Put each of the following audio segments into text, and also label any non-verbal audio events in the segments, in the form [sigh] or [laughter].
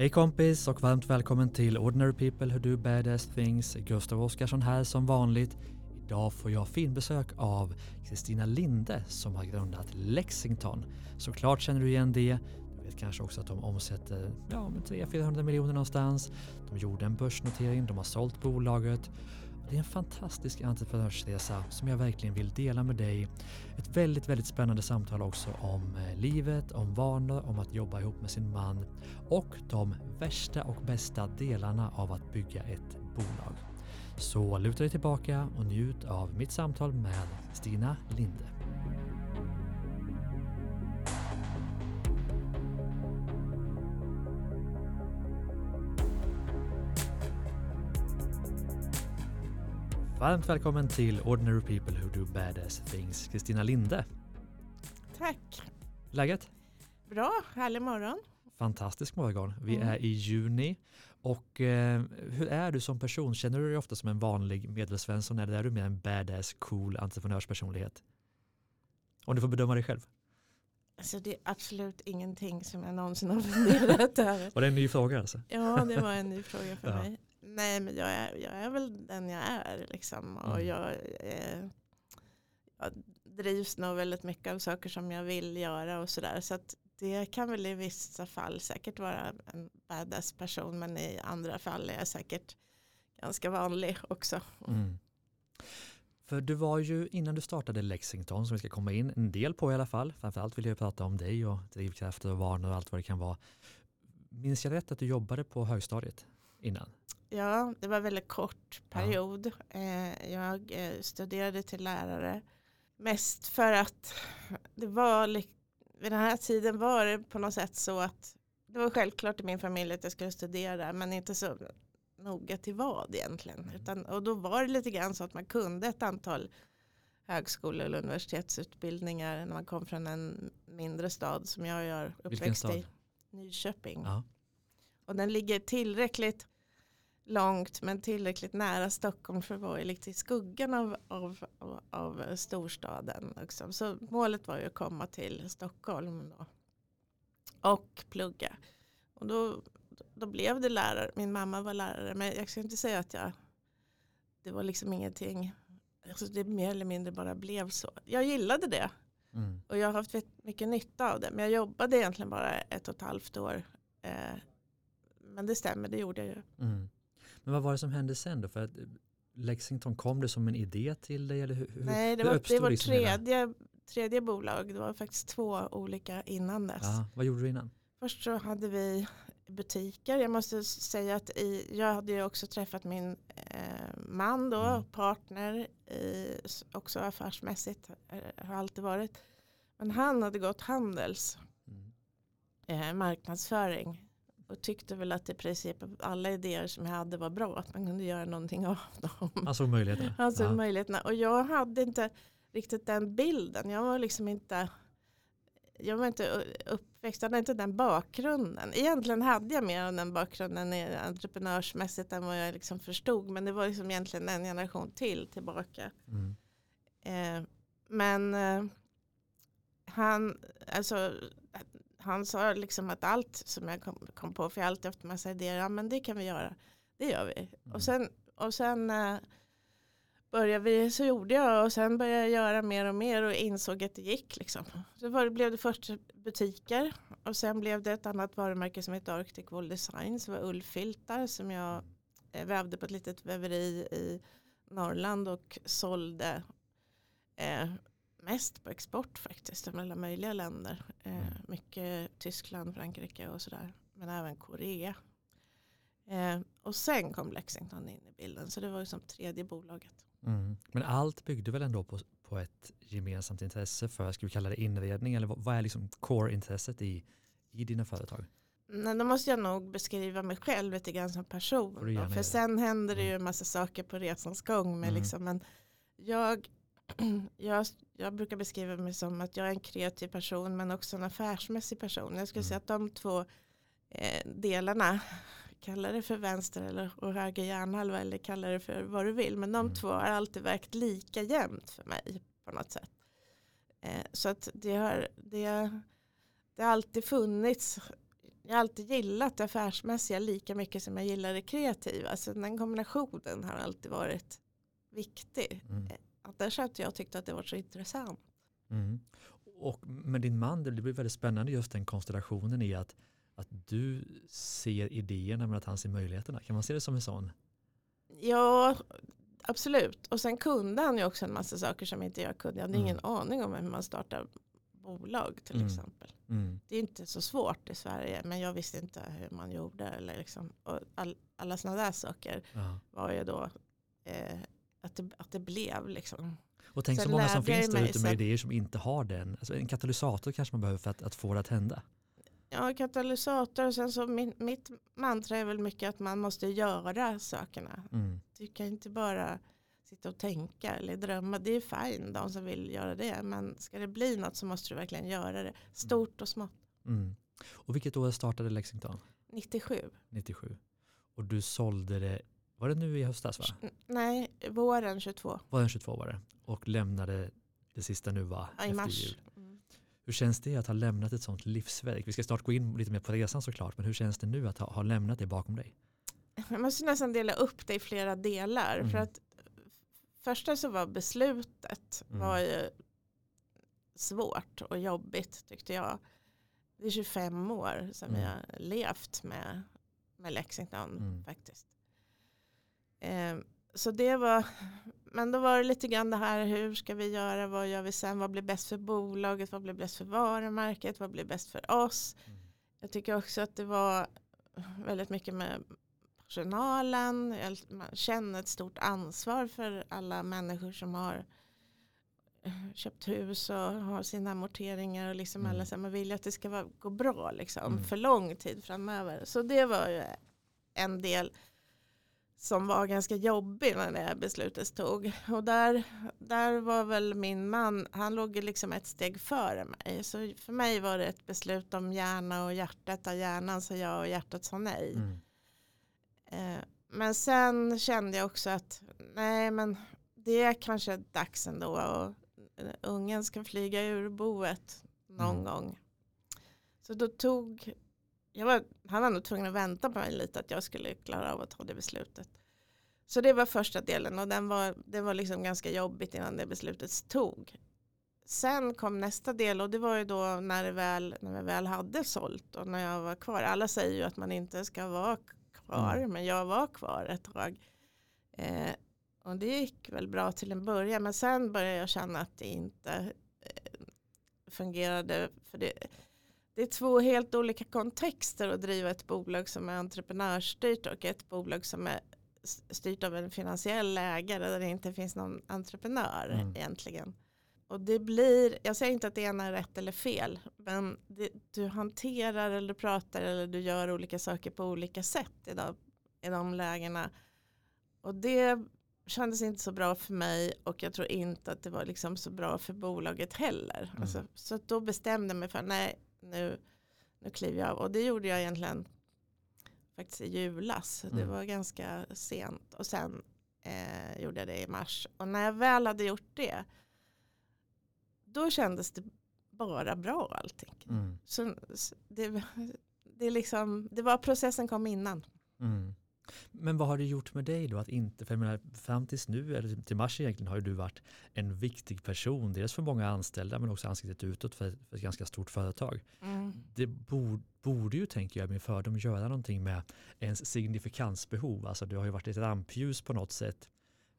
Hej kompis och varmt välkommen till Ordinary People Who Do Badass Things. Gustav Oscarsson här som vanligt. Idag får jag finbesök av Kristina Linde som har grundat Lexington. Såklart känner du igen det. Du vet kanske också att de omsätter ja, 300-400 miljoner någonstans. De gjorde en börsnotering, de har sålt bolaget det är en fantastisk entreprenörsresa som jag verkligen vill dela med dig. Ett väldigt, väldigt spännande samtal också om eh, livet, om vanor, om att jobba ihop med sin man och de värsta och bästa delarna av att bygga ett bolag. Så luta dig tillbaka och njut av mitt samtal med Stina Linde. Varmt välkommen till Ordinary People Who Do Badass Things, Kristina Linde. Tack. Läget? Bra, härlig morgon. Fantastisk morgon. Vi mm. är i juni. Och eh, hur är du som person? Känner du dig ofta som en vanlig medelsvensson eller är du mer en badass, cool entreprenörspersonlighet? Om du får bedöma dig själv. Alltså det är absolut ingenting som jag någonsin har funderat [laughs] över. Var det en ny fråga alltså? Ja, det var en ny fråga för [laughs] ja. mig. Nej men jag är, jag är väl den jag är liksom. Och mm. jag, eh, jag drivs nog väldigt mycket av saker som jag vill göra och sådär. Så att det kan väl i vissa fall säkert vara en badass person men i andra fall är jag säkert ganska vanlig också. Mm. För du var ju innan du startade Lexington som vi ska komma in en del på i alla fall. Framförallt vill jag prata om dig och drivkrafter och vanor och allt vad det kan vara. Minns jag rätt att du jobbade på högstadiet innan? Ja, det var en väldigt kort period. Eh, jag eh, studerade till lärare. Mest för att det var, vid den här tiden var det på något sätt så att det var självklart i min familj att jag skulle studera men inte så noga till vad egentligen. Mm. Utan, och då var det lite grann så att man kunde ett antal högskole eller universitetsutbildningar när man kom från en mindre stad som jag gör uppväxt i. Nyköping. Ja. Och den ligger tillräckligt långt men tillräckligt nära Stockholm för att vara lite i skuggan av, av, av, av storstaden. Liksom. Så målet var ju att komma till Stockholm då. och plugga. Och då, då blev det lärare, min mamma var lärare men jag ska inte säga att jag, det var liksom ingenting, alltså det mer eller mindre bara blev så. Jag gillade det mm. och jag har haft mycket nytta av det men jag jobbade egentligen bara ett och ett halvt år. Eh, men det stämmer, det gjorde jag ju. Mm. Men vad var det som hände sen då? För att Lexington, kom det som en idé till dig? Eller hur, Nej, det var, det var liksom tredje, tredje bolag. Det var faktiskt två olika innan dess. Ja, vad gjorde du innan? Först så hade vi butiker. Jag måste säga att i, jag hade ju också träffat min eh, man då, mm. partner, i, också affärsmässigt eh, har alltid varit. Men han hade gått handels, mm. eh, marknadsföring och tyckte väl att i princip alla idéer som jag hade var bra. Att man kunde göra någonting av dem. Alltså möjligheterna. Alltså ja. möjligheterna. Och jag hade inte riktigt den bilden. Jag var liksom inte jag var inte uppväxt, jag hade inte den bakgrunden. Egentligen hade jag mer av den bakgrunden entreprenörsmässigt än vad jag liksom förstod. Men det var liksom egentligen en generation till tillbaka. Mm. Eh, men eh, han, alltså han sa liksom att allt som jag kom, kom på, för jag alltid haft massa idéer, ja men det kan vi göra. Det gör vi. Mm. Och sen, och sen äh, började vi, så gjorde jag och sen började jag göra mer och mer och insåg att det gick. Liksom. Så var, blev det först butiker och sen blev det ett annat varumärke som heter Arctic Wool Design som var ullfiltar som jag äh, vävde på ett litet väveri i Norrland och sålde eh, mest på export faktiskt. Till alla möjliga länder. Eh, mm. mycket Tyskland, Frankrike och sådär. Men även Korea. Eh, och sen kom Lexington in i bilden. Så det var ju som tredje bolaget. Mm. Men allt byggde väl ändå på, på ett gemensamt intresse för, ska vi kalla det inredning? Eller vad är liksom core-intresset i, i dina företag? Nej, då måste jag nog beskriva mig själv lite grann som person. För sen händer det ju mm. en massa saker på resans gång. Med mm. liksom, men jag [clears throat] jag, jag brukar beskriva mig som att jag är en kreativ person men också en affärsmässig person. Jag skulle mm. säga att de två eh, delarna, kalla det för vänster eller och höger hjärnhalva eller kalla det för vad du vill. Men de mm. två har alltid verkat lika jämnt för mig på något sätt. Eh, så att det har, det, det har alltid funnits jag har alltid gillat det affärsmässiga lika mycket som jag gillar det kreativa. Så den kombinationen har alltid varit viktig. Mm. Annars har inte jag tyckt att det var så intressant. Mm. Och med din man, det blir väldigt spännande just den konstellationen i att, att du ser idéerna men att han ser möjligheterna. Kan man se det som en sån? Ja, absolut. Och sen kunde han ju också en massa saker som inte jag kunde. Jag hade Mm. ingen aning om hur man startar bolag till Mm. exempel. Mm. Det är inte så svårt i Sverige men jag visste inte hur man gjorde. Eller liksom, och all, alla sådana där saker Ja. var ju då eh, att, det, att det blev liksom. Och tänk så Sen många som finns där ute med idéer som inte har den. Alltså en katalysator kanske man behöver för att, att få det att hända. Ja, katalysator och sen så min, mitt mantra är väl mycket att man måste göra sakerna. Mm. Du kan inte bara sitta och tänka eller drömma. Det är fine de som vill göra det. Men ska det bli något så måste du verkligen göra det. Stort och smått. Mm. Och vilket år startade Lexington? 97. 97. Och du sålde det, var det nu i höstas va? Nej, våren 22. Var den 22 var det? Och lämnade det sista nu va? Ja, I mars. jul. Mm. Hur känns det att ha lämnat ett sånt livsverk? Vi ska snart gå in lite mer på resan såklart, men hur känns det nu att ha, ha lämnat det bakom dig? [laughs] Jag måste nästan dela upp det i flera delar. Mm. För att första så var beslutet Mm. var ju svårt och jobbigt tyckte jag. Det är 25 år som Mm. jag levt med, med Lexington Mm. faktiskt. Eh, så det var, men då var det lite grann det här, hur ska vi göra, vad gör vi sen, vad blir bäst för bolaget, vad blir bäst för varumärket, vad blir bäst för oss. Jag tycker också att det var väldigt mycket med personalen. Man känner ett stort ansvar för alla människor som har eh, köpt hus och har sina amorteringar och liksom Mm. alla så här, man vill ju att det ska vara, gå bra liksom Mm. för lång tid framöver. Så det var ju en del som var ganska jobbig när det här beslutet tog. Och där, där var väl min man, han låg liksom ett steg före mig. Så för mig var det ett beslut om hjärna och hjärtat, där hjärnan sa ja och hjärtat sa nej. Mm. Eh, men sen kände jag också att nej men det är kanske dags ändå och ungen ska flyga ur boet någon Mm. gång. Så då tog, var, han var nog tvungen att vänta på mig lite att jag skulle klara av att ta det beslutet. Så det var första delen och den var, det var liksom ganska jobbigt innan det beslutet tog. Sen kom nästa del och det var ju då när, det väl, när vi väl hade sålt och när jag var kvar. Alla säger ju att man inte ska vara kvar Mm. men jag var kvar ett tag. Eh, och det gick väl bra till en början men sen började jag känna att det inte eh, fungerade. För det, det är två helt olika kontexter att driva ett bolag som är entreprenörsstyrt och ett bolag som är styrt av en finansiell ägare där det inte finns någon entreprenör Mm. egentligen. Och det blir, jag säger inte att det ena är rätt eller fel, men det, du hanterar eller du pratar eller du gör olika saker på olika sätt i de, i de lägena. Och det kändes inte så bra för mig och jag tror inte att det var liksom så bra för bolaget heller. Mm. Alltså, så då bestämde jag mig för nej, nu, nu kliver jag av. Och det gjorde jag egentligen faktiskt i julas. Det Mm. var ganska sent. Och sen eh, gjorde jag det i mars. Och när jag väl hade gjort det då kändes det bara bra allting. Mm. Så, det, det, är liksom, det var processen kom innan. Mm. Men vad har det gjort med dig då att inte, för jag menar, fram tills nu, eller till mars egentligen, har ju du varit en viktig person, dels för många anställda men också ansiktet utåt för, för ett ganska stort företag. Det borde, borde ju, tänker jag, med fördom göra någonting med ens signifikansbehov. Alltså du har ju varit ett rampljus på något sätt,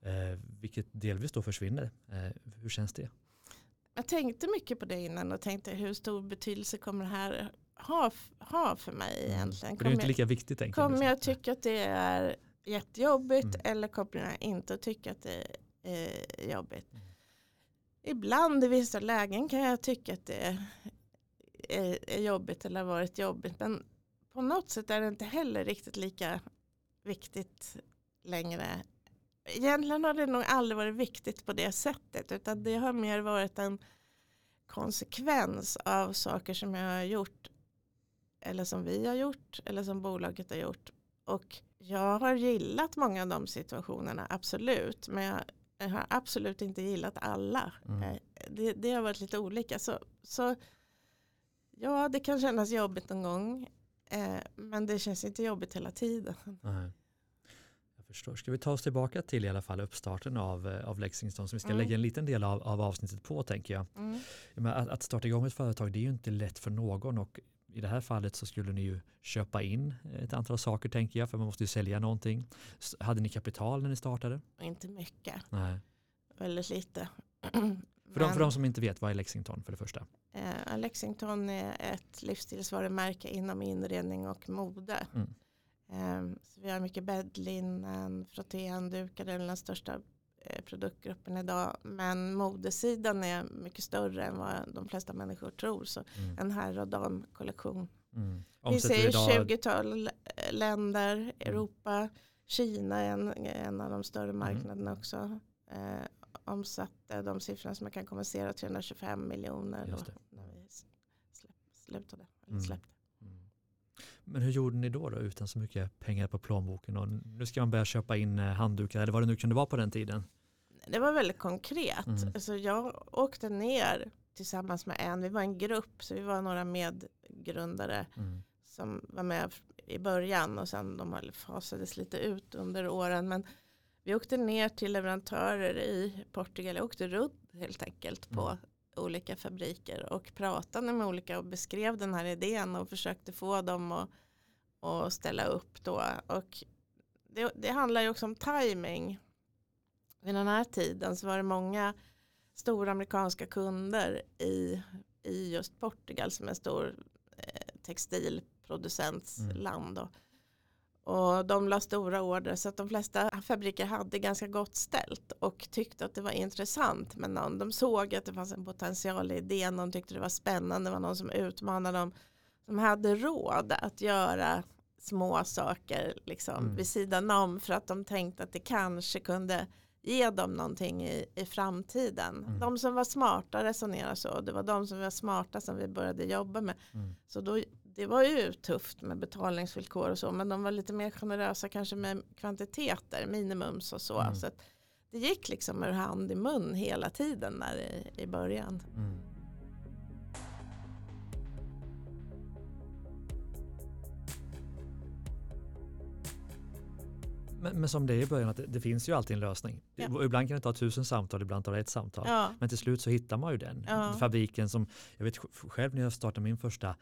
eh, vilket delvis då försvinner. Eh, hur känns det? Jag tänkte mycket på det innan och tänkte hur stor betydelse kommer det här ha, ha för mig egentligen. Mm. För det är inte Kommer, lika viktigt. jag, kommer jag tycka att det är jättejobbigt Mm. eller kommer jag inte tycka att det är jobbigt? Mm. Ibland i vissa lägen kan jag tycka att det är, är jobbigt eller har varit jobbigt. Men på något sätt är det inte heller riktigt lika viktigt längre. Egentligen har det nog aldrig varit viktigt på det sättet utan det har mer varit en konsekvens av saker som jag har gjort eller som vi har gjort eller som bolaget har gjort. Och jag har gillat många av de situationerna, absolut. Men jag, jag har absolut inte gillat alla. Mm. Eh, Det, det har varit lite olika. Så, så ja, det kan kännas jobbigt någon gång. Eh, men det känns inte jobbigt hela tiden. Nej. Jag förstår. Ska vi ta oss tillbaka till i alla fall uppstarten av, eh, av Lexington som vi ska Mm. lägga en liten del av, av avsnittet på tänker jag. Mm. Att, att starta igång ett företag det är ju inte lätt för någon och i det här fallet så skulle ni ju köpa in ett antal saker tänker jag för man måste ju sälja någonting. Hade ni kapital när ni startade? Inte mycket, Nej. väldigt lite. För, de, för de som inte vet, vad är Lexington för det första? Eh, Lexington är ett livsstilsvarumärke inom inredning och mode. Mm. Eh, så vi har mycket bäddlinnen, frottéhanddukar, det är den största produktgruppen idag. Men modesidan är mycket större än vad de flesta människor tror. Så Mm. en herr och damkollektion. Mm. Vi ser idag- 20-tal eh, länder, Europa, Kina är en, en av de större Mm. marknaderna också. Eh, omsatte de siffrorna som jag kan kommunicera 325 miljoner när vi släpp, slutade. Mm. släppte. Men hur gjorde ni då, då utan så mycket pengar på plånboken och nu ska man börja köpa in eh, handdukar eller vad det nu kunde vara på den tiden? Det var väldigt konkret. Mm. Alltså jag åkte ner tillsammans med en, vi var en grupp så vi var några medgrundare Mm. som var med i början och sen de fasades lite ut under åren. Men vi åkte ner till leverantörer i Portugal, jag åkte runt helt enkelt på Mm olika fabriker och pratade med olika och beskrev den här idén och försökte få dem att, att ställa upp då. Och det, det handlar ju också om timing. Vid den här tiden så var det många stora amerikanska kunder i, i just Portugal som är en stor eh, textilproducentsland. Mm. Och de la stora order så att de flesta fabriker hade ganska gott ställt och tyckte att det var intressant med någon. De såg att det fanns en potential i idén, de tyckte det var spännande, det var någon som utmanade dem. Som hade råd att göra små saker liksom, Mm. vid sidan om för att de tänkte att det kanske kunde ge dem någonting i, i framtiden. Mm. De som var smarta resonerade så, det var de som var smarta som vi började jobba med. Mm. Så då, det var ju tufft med betalningsvillkor och så, men de var lite mer generösa kanske med kvantiteter, minimums och så. Mm. så det gick liksom ur hand i mun hela tiden där i, i början. Mm. Men, men som det är i början, att det, det finns ju alltid en lösning. Ja. Ibland kan det ta tusen samtal, ibland tar det ett samtal. Ja, Men till slut så hittar man ju den. Ja. Fabriken som, jag vet själv när jag startade min första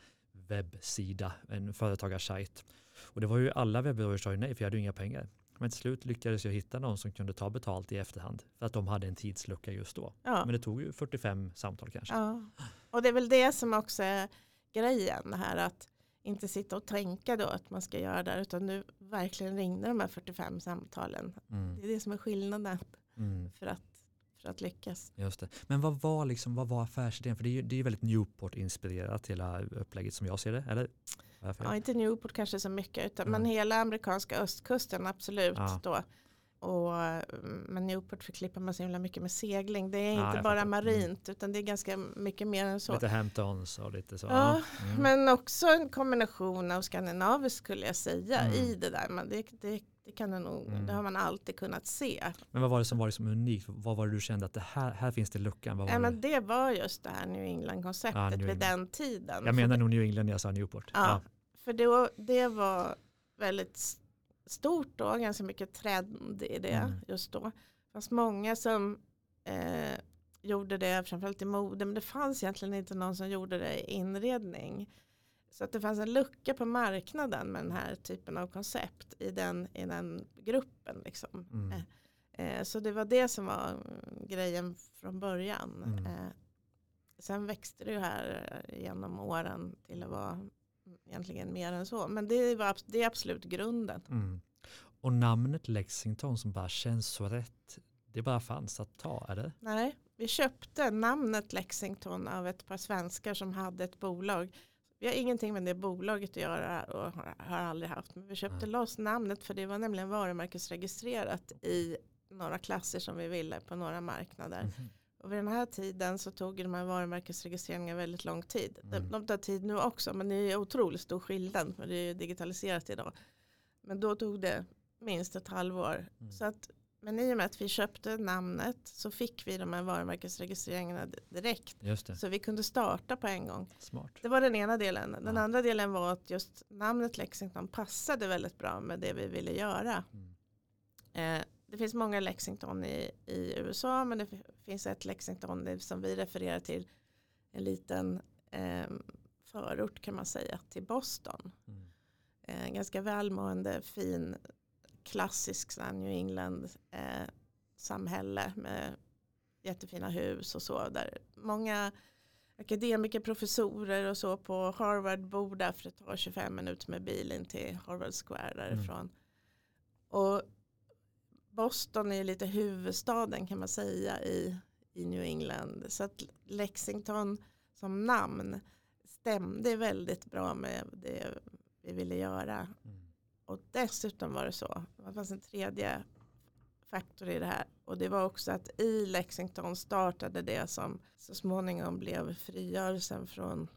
webbsida, en företagarsajt. Och det var ju alla webbyråer sa ju nej för jag hade ju inga pengar. Men till slut lyckades jag hitta någon som kunde ta betalt i efterhand för att de hade en tidslucka just då. ja, Men det tog ju 45 samtal kanske. ja. Och det är väl det som också är grejen, här att inte sitta och tänka då att man ska göra det utan du verkligen ringde de här 45 samtalen. Mm. Det är det som är skillnaden Mm. för att, för att lyckas. Just det. Men vad var, liksom, vad var affärsidén? För det är ju, det är ju väldigt Newport-inspirerat hela upplägget som jag ser det. Eller? Ja, inte Newport kanske så mycket, utan, Nej. men hela amerikanska östkusten absolut Ja. då. Och, mm, men Newport förklippar man så himla mycket med segling. Det är Ja, inte bara fattar. marint utan det är ganska mycket mer än så. Lite Hamptons och lite så. Ja, Mm. Men också en kombination av skandinaviskt skulle jag säga Mm. i det där. Men det, det, det, kan det, nog, Mm. det har man alltid kunnat se. Men vad var det som var liksom unikt? Vad var det du kände att det här, här finns det luckan? Vad var Ja, det? men det var just det här New England-konceptet Ja, New vid England. den tiden. Jag menar nog New England när jag sa Newport. Ja, för då, det var väldigt stort då, ganska mycket trend i det Mm. just då. Det fanns många som eh, gjorde det, framförallt i mode, men det fanns egentligen inte någon som gjorde det i inredning. Så att det fanns en lucka på marknaden med den här typen av koncept i den, i den gruppen. Liksom. Mm. Eh, Eh, så det var det som var grejen från början. Mm. Eh, sen växte det ju här genom åren till att vara egentligen mer än så. Men det, var, det är absolut grunden. Mm. Och namnet Lexington som bara känns så rätt. Det bara fanns att ta, eller? Nej, vi köpte namnet Lexington av ett par svenskar som hade ett bolag. Vi har ingenting med det bolaget att göra och har, aldrig haft. Men vi köpte Nej. loss namnet för det var nämligen varumärkesregistrerat i några klasser som vi ville på några marknader. Mhm. Och vid den här tiden så tog de här varumärkesregistreringarna väldigt lång tid. De, Mm. de tar tid nu också men det är otroligt stor skillnad för det är ju digitaliserat idag. Men då tog det minst ett halvår. Mm. Så att men i och med att vi köpte namnet så fick vi de här varumärkesregistreringarna direkt. Så vi kunde starta på en gång. Smart. Det var den ena delen. Den Ja. andra delen var att just namnet Lexington passade väldigt bra med det vi ville göra. Mm. Eh, det finns många Lexington i, i USA men det finns ett Lexington som vi refererar till. En liten eh, förort kan man säga till Boston. Mm. Eh, ganska välmående, fin, klassisk här New England eh, samhälle med jättefina hus och så. Där många akademiker, professorer och så på Harvard bor där för det tar 25 minuter med bil in till Harvard Square därifrån. Och Boston är lite huvudstaden kan man säga i, i New England. Så att Lexington som namn stämde väldigt bra med det vi ville göra. Mm. Och dessutom var det så, det fanns en tredje faktor i det här. Och det var också att i Lexington startade det som så småningom blev frigörelsen från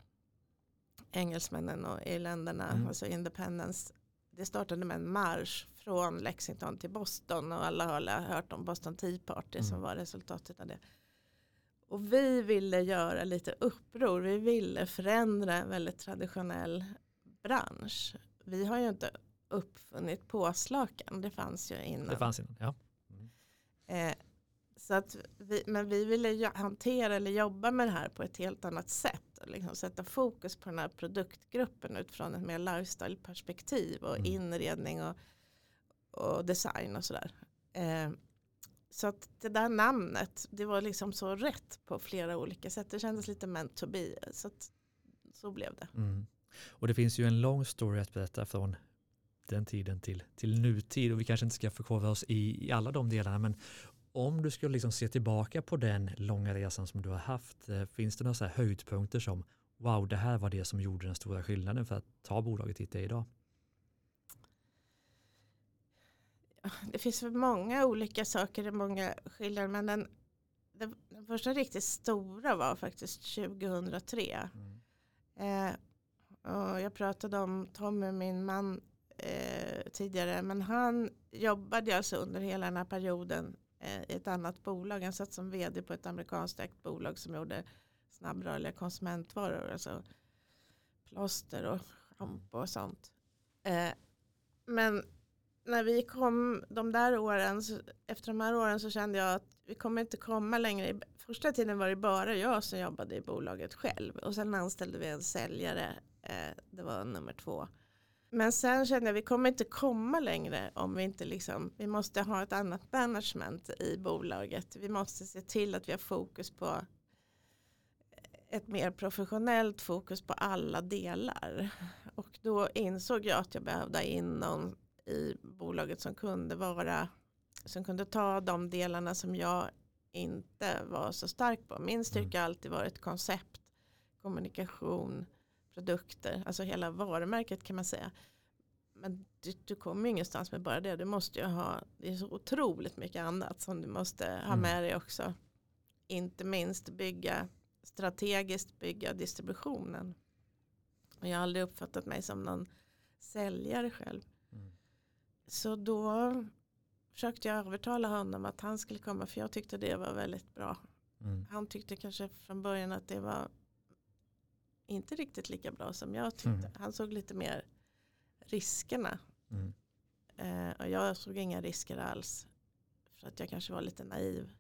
engelsmännen och irländarna, Mm. alltså independence. Det startade med en marsch från Lexington till Boston och alla har hört om Boston Tea Party Mm. som var resultatet av det. Och vi ville göra lite uppror, vi ville förändra en väldigt traditionell bransch. Vi har ju inte uppfunnit påslakan, det fanns ju innan. Det fanns innan, ja. Mm. Eh, så att vi, men vi ville hantera eller jobba med det här på ett helt annat sätt. Och liksom sätta fokus på den här produktgruppen utifrån ett mer lifestyle-perspektiv och Mm. inredning och, och design och sådär. Eh, så att det där namnet, det var liksom så rätt på flera olika sätt. Det kändes lite meant to be. Så, att, så blev det. Mm. Och det finns ju en lång story att berätta från den tiden till, till nutid och vi kanske inte ska förkovra oss i, i alla de delarna men om du skulle liksom se tillbaka på den långa resan som du har haft, eh, finns det några så höjdpunkter som wow, det här var det som gjorde den stora skillnaden för att ta bolaget dit det är idag? Det finns många olika saker, är många skillnader. Men den, den, den första riktigt stora var faktiskt 2003. Eh, och jag pratade om Tommy, min man, eh, tidigare. Men han jobbade alltså under hela den här perioden eh, i ett annat bolag. Han satt som vd på ett amerikanskt ägt bolag som gjorde snabbrörliga konsumentvaror. Alltså plåster och schampo och sånt. Eh, men när vi kom de där åren, så, efter de här åren så kände jag att vi kommer inte komma längre. Första tiden var det bara jag som jobbade i bolaget själv och sen anställde vi en säljare. Eh, det var nummer två. Men sen kände jag att vi kommer inte komma längre om vi inte liksom, vi måste ha ett annat management i bolaget. Vi måste se till att vi har fokus på ett mer professionellt fokus på alla delar. Och då insåg jag att jag behövde in någon i bolaget som kunde vara som kunde ta de delarna som jag inte var så stark på. Min styrka har alltid varit koncept, kommunikation, produkter, alltså hela varumärket kan man säga. Men du, du kommer ju ingenstans med bara det. Du måste ju ha, det är så otroligt mycket annat som du måste ha Mm. med dig också. Inte minst bygga strategiskt bygga distributionen. Och jag har aldrig uppfattat mig som någon säljare själv. Mm. Så då försökte jag övertala honom att han skulle komma för jag tyckte det var väldigt bra. Mm. Han tyckte kanske från början att det var inte riktigt lika bra som jag tyckte. Mm. Han såg lite mer riskerna. Mm. Eh, och jag såg inga risker alls. För att jag kanske var lite naiv.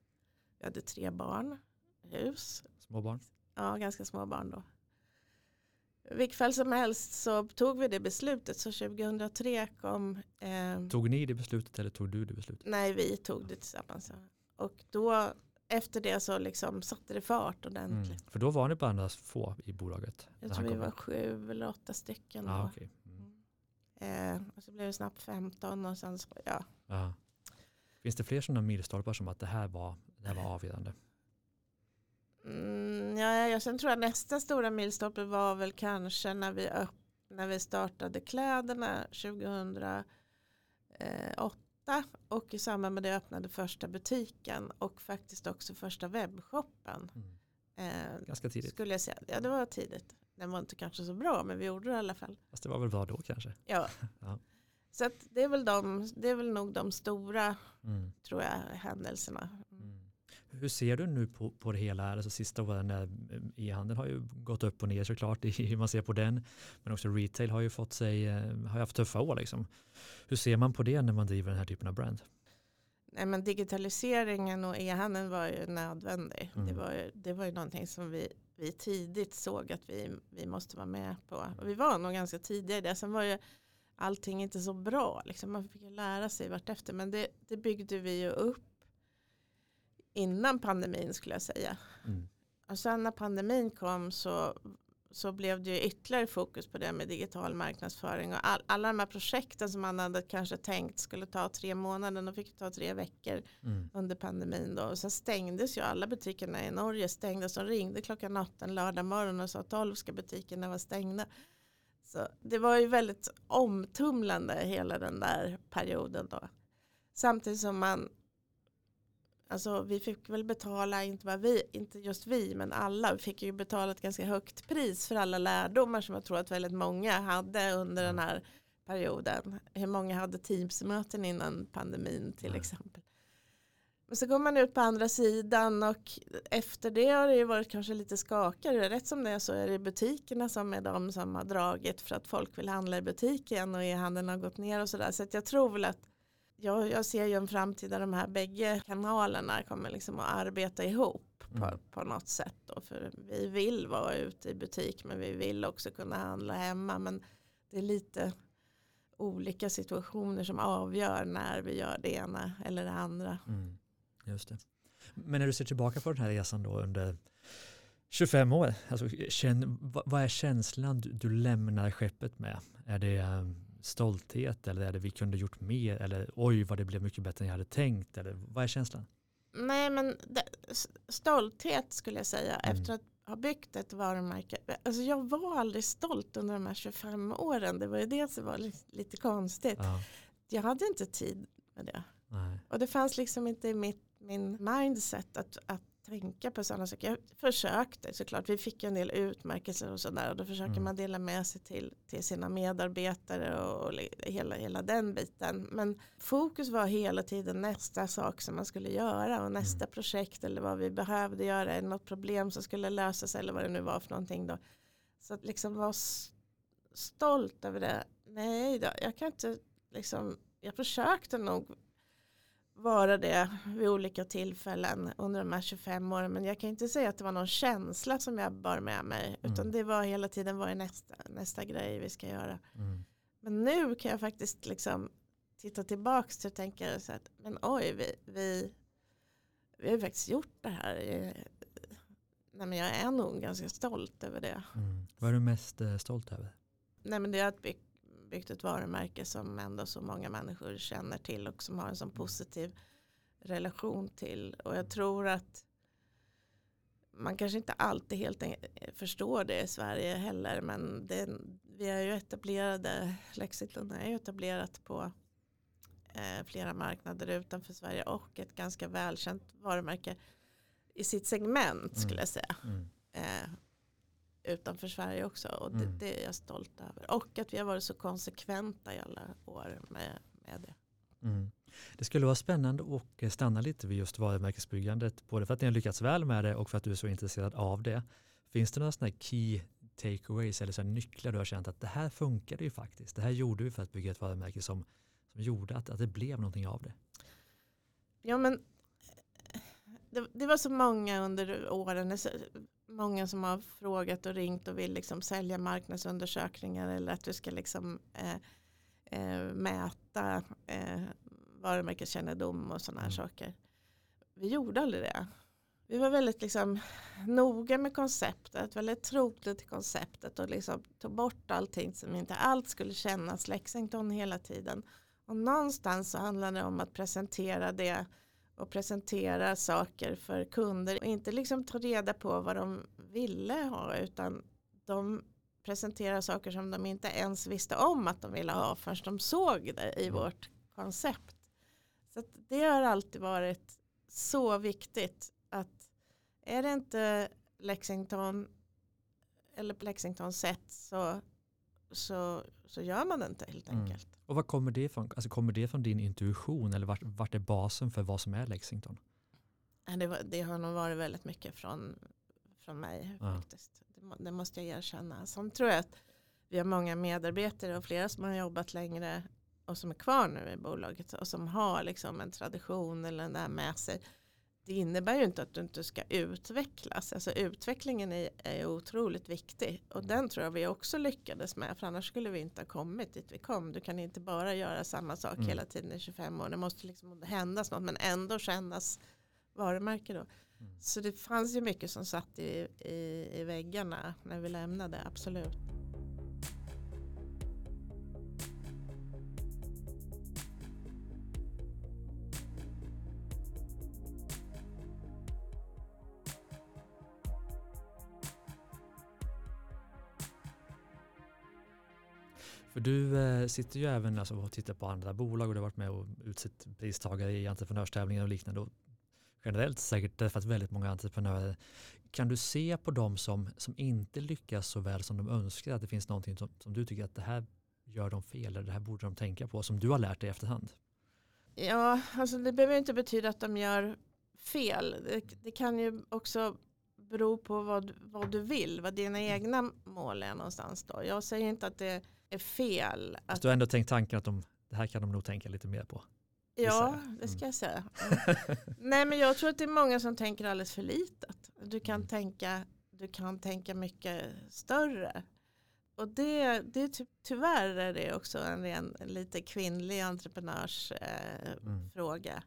Jag hade tre barn, hus, Små barn. ja, ganska små barn då. I vilket fall som helst så tog vi det beslutet. Så 2003 kom, eh, Tog ni det beslutet eller tog du det beslutet? nej vi tog det tillsammans. Och då efter det så liksom satte det fart ordentligt. Mm. För då var ni bara några få i bolaget? Jag tror vi var sju eller åtta stycken. Ah, okej. mm. eh, och så blev det snabbt 15 och sen så, ja. Ja. Finns det fler sådana milstolpar som att det här var, det här var avgörande? Mm, ja, ja, sen tror jag nästa stora milstolpe var väl kanske när vi, när vi startade kläderna 2008 och i samband med det öppnade första butiken och faktiskt också första webbshoppen. Mm. Eh, Ganska tidigt. skulle jag säga. Ja, det var tidigt. Den var inte kanske så bra men vi gjorde det i alla fall. Fast det var väl bra då kanske? Ja. [laughs] Ja. Så det, är väl de, det är väl nog de stora Mm. tror jag, händelserna. Hur ser du nu på, på det hela? Alltså sista åren eh, e-handeln har ju gått upp och ner såklart i hur man ser på den. Men också retail har ju fått sig, eh, har haft tuffa år liksom. Hur ser man på det när man driver den här typen av brand? Nej, men digitaliseringen och e-handeln var ju nödvändig. Mm. Det, var ju, det var ju någonting som vi, vi tidigt såg att vi, vi måste vara med på. Och vi var nog ganska tidiga i det. Sen var ju allting inte så bra. Liksom. Man fick ju lära sig vartefter. Men det, det byggde vi ju upp innan pandemin skulle jag säga. Mm. Och sen när pandemin kom så, så blev det ju ytterligare fokus på det med digital marknadsföring. Och all, alla de här projekten som man hade kanske tänkt skulle ta tre månader, de fick ta tre veckor Mm. under pandemin. Då. Och sen stängdes ju alla butikerna i Norge. Stängdes och ringde klockan åtta en lördag morgon och sa tolv ska butikerna vara stängda. Så det var ju väldigt omtumlande hela den där perioden då. Samtidigt som man Alltså vi fick väl betala, inte bara vi, inte just vi, men alla. Vi fick ju betala ett ganska högt pris för alla lärdomar som jag tror att väldigt många hade under den här perioden. Hur många hade Teams-möten innan pandemin till exempel. Men så går man ut på andra sidan och efter det har det ju varit kanske lite skakigare. Rätt som det är så är det butikerna som är de som har dragit för att folk vill handla i butik igen och e-handeln har gått ner och sådär. Så att jag tror väl att jag, jag ser ju en framtid där de här bägge kanalerna kommer liksom att arbeta ihop på, Mm. på något sätt. Då. För vi vill vara ute i butik men vi vill också kunna handla hemma. Men det är lite olika situationer som avgör när vi gör det ena eller det andra. Mm. Just det. Men när du ser tillbaka på den här resan då under 25 år, alltså, känn, vad, är känslan du, lämnar skeppet med? Är det eh, stolthet eller är det vi kunde gjort mer eller oj vad det blev mycket bättre än jag hade tänkt eller vad är känslan? Nej men stolthet skulle jag säga Mm. efter att ha byggt ett varumärke. Alltså jag var aldrig stolt under de här 25 åren. Det var ju det som var li- lite konstigt. Ja, Jag hade inte tid med det. nej. Och det fanns liksom inte i mitt, min mindset att, att tänka på sådana saker. Jag försökte såklart. Vi fick en del utmärkelser och sådär. Och då försöker Mm. man dela med sig till, till sina medarbetare och, och hela, hela den biten. Men fokus var hela tiden nästa sak som man skulle göra. Och nästa projekt eller vad vi behövde göra. Eller något problem som skulle lösas eller vad det nu var för någonting då. Så att liksom vara stolt över det. Nej då, jag kan inte liksom. Jag försökte nog vara det vid olika tillfällen under de här 25 åren. Men jag kan inte säga att det var någon känsla som jag bar med mig. Utan Mm. det var hela tiden vad är nästa, nästa grej vi ska göra. Mm. Men nu kan jag faktiskt liksom titta tillbaka till och tänka så att men oj vi, vi, vi har faktiskt gjort det här. Nej, men jag är nog ganska stolt över det. Mm. Vad är du mest eh, stolt över? Nej, men det är att bygga byggt ett varumärke som ändå så många människor känner till och som har en sån positiv relation till. Och jag tror att man kanske inte alltid helt förstår det i Sverige heller. Men det, vi är ju etablerade, Lexington är ju etablerat på eh, flera marknader utanför Sverige och ett ganska välkänt varumärke i sitt segment skulle Mm. jag säga Mm. eh, utanför Sverige också. Och det, Mm. det är jag stolt över. Och att vi har varit så konsekventa i alla år med, med det. Mm. Det skulle vara spännande att stanna lite vid just varumärkesbyggandet, både för att ni har lyckats väl med det och för att du är så intresserad av det. Finns det några sådana här key takeaways eller så nycklar du har känt att det här funkade ju faktiskt. Det här gjorde vi för att bygga ett varumärke som, som gjorde att, att det blev någonting av det. Ja men det, det var så många under åren. Många som har frågat och ringt och vill liksom sälja marknadsundersökningar eller att du ska liksom eh, eh, mäta eh, varumärkeskännedom och sådana här Mm. saker. Vi gjorde aldrig det. Vi var väldigt liksom noga med konceptet, väldigt trogna till konceptet och liksom tog bort allting som inte allt skulle kännas Lexington hela tiden. Och någonstans så handlar det om att presentera det och presentera saker för kunder och inte liksom ta reda på vad de ville ha utan de presenterar saker som de inte ens visste om att de ville ha förrän de såg det i Mm. vårt koncept. Så det har alltid varit så viktigt att är det inte Lexington eller på Lexington sätt så så, så gör man det inte helt Mm. Och vad kommer det ifrån? Alltså kommer det från din intuition eller vart, vart är basen för vad som är Lexington? Det, var- det har nog varit väldigt mycket från, från mig Ja. faktiskt. Det, det måste jag erkänna. Sen tror jag att vi har många medarbetare och flera som har jobbat längre och som är kvar nu i bolaget och som har liksom en tradition eller den där med sig. Det innebär ju inte att du inte ska utvecklas. Alltså utvecklingen är, är otroligt viktig och den tror jag vi också lyckades med för annars skulle vi inte ha kommit dit vi kom. Du kan inte bara göra samma sak Mm. hela tiden i 25 år. Det måste liksom händas något men ändå kännas varumärke då. Mm. Så det fanns ju mycket som satt i, i, i väggarna när vi lämnade, absolut. För du eh, sitter ju även alltså, och tittar på andra bolag och du har varit med och utsett pristagare i entreprenörstävlingar och liknande. Och generellt säkert träffat väldigt många entreprenörer. Kan du se på dem som, som inte lyckas så väl som de önskar att det finns någonting som, som du tycker att det här gör de fel eller det här borde de tänka på som du har lärt dig i efterhand? Ja, alltså det behöver inte betyda att de gör fel. Det, det kan ju också bero på vad, vad du vill, vad dina egna mål är någonstans då. Jag säger inte att det är fel. Fast Att, du har ändå tänkt tanken att de, det här kan de nog tänka lite mer på. ja, det ska Mm. jag säga. Ja. [laughs] Nej, men jag tror att det är många som tänker alldeles för litet. Du kan Mm. tänka, du kan tänka mycket större. Och det, det är ty, tyvärr är det också en, ren, en lite kvinnlig entreprenörsfråga. Eh, Mm.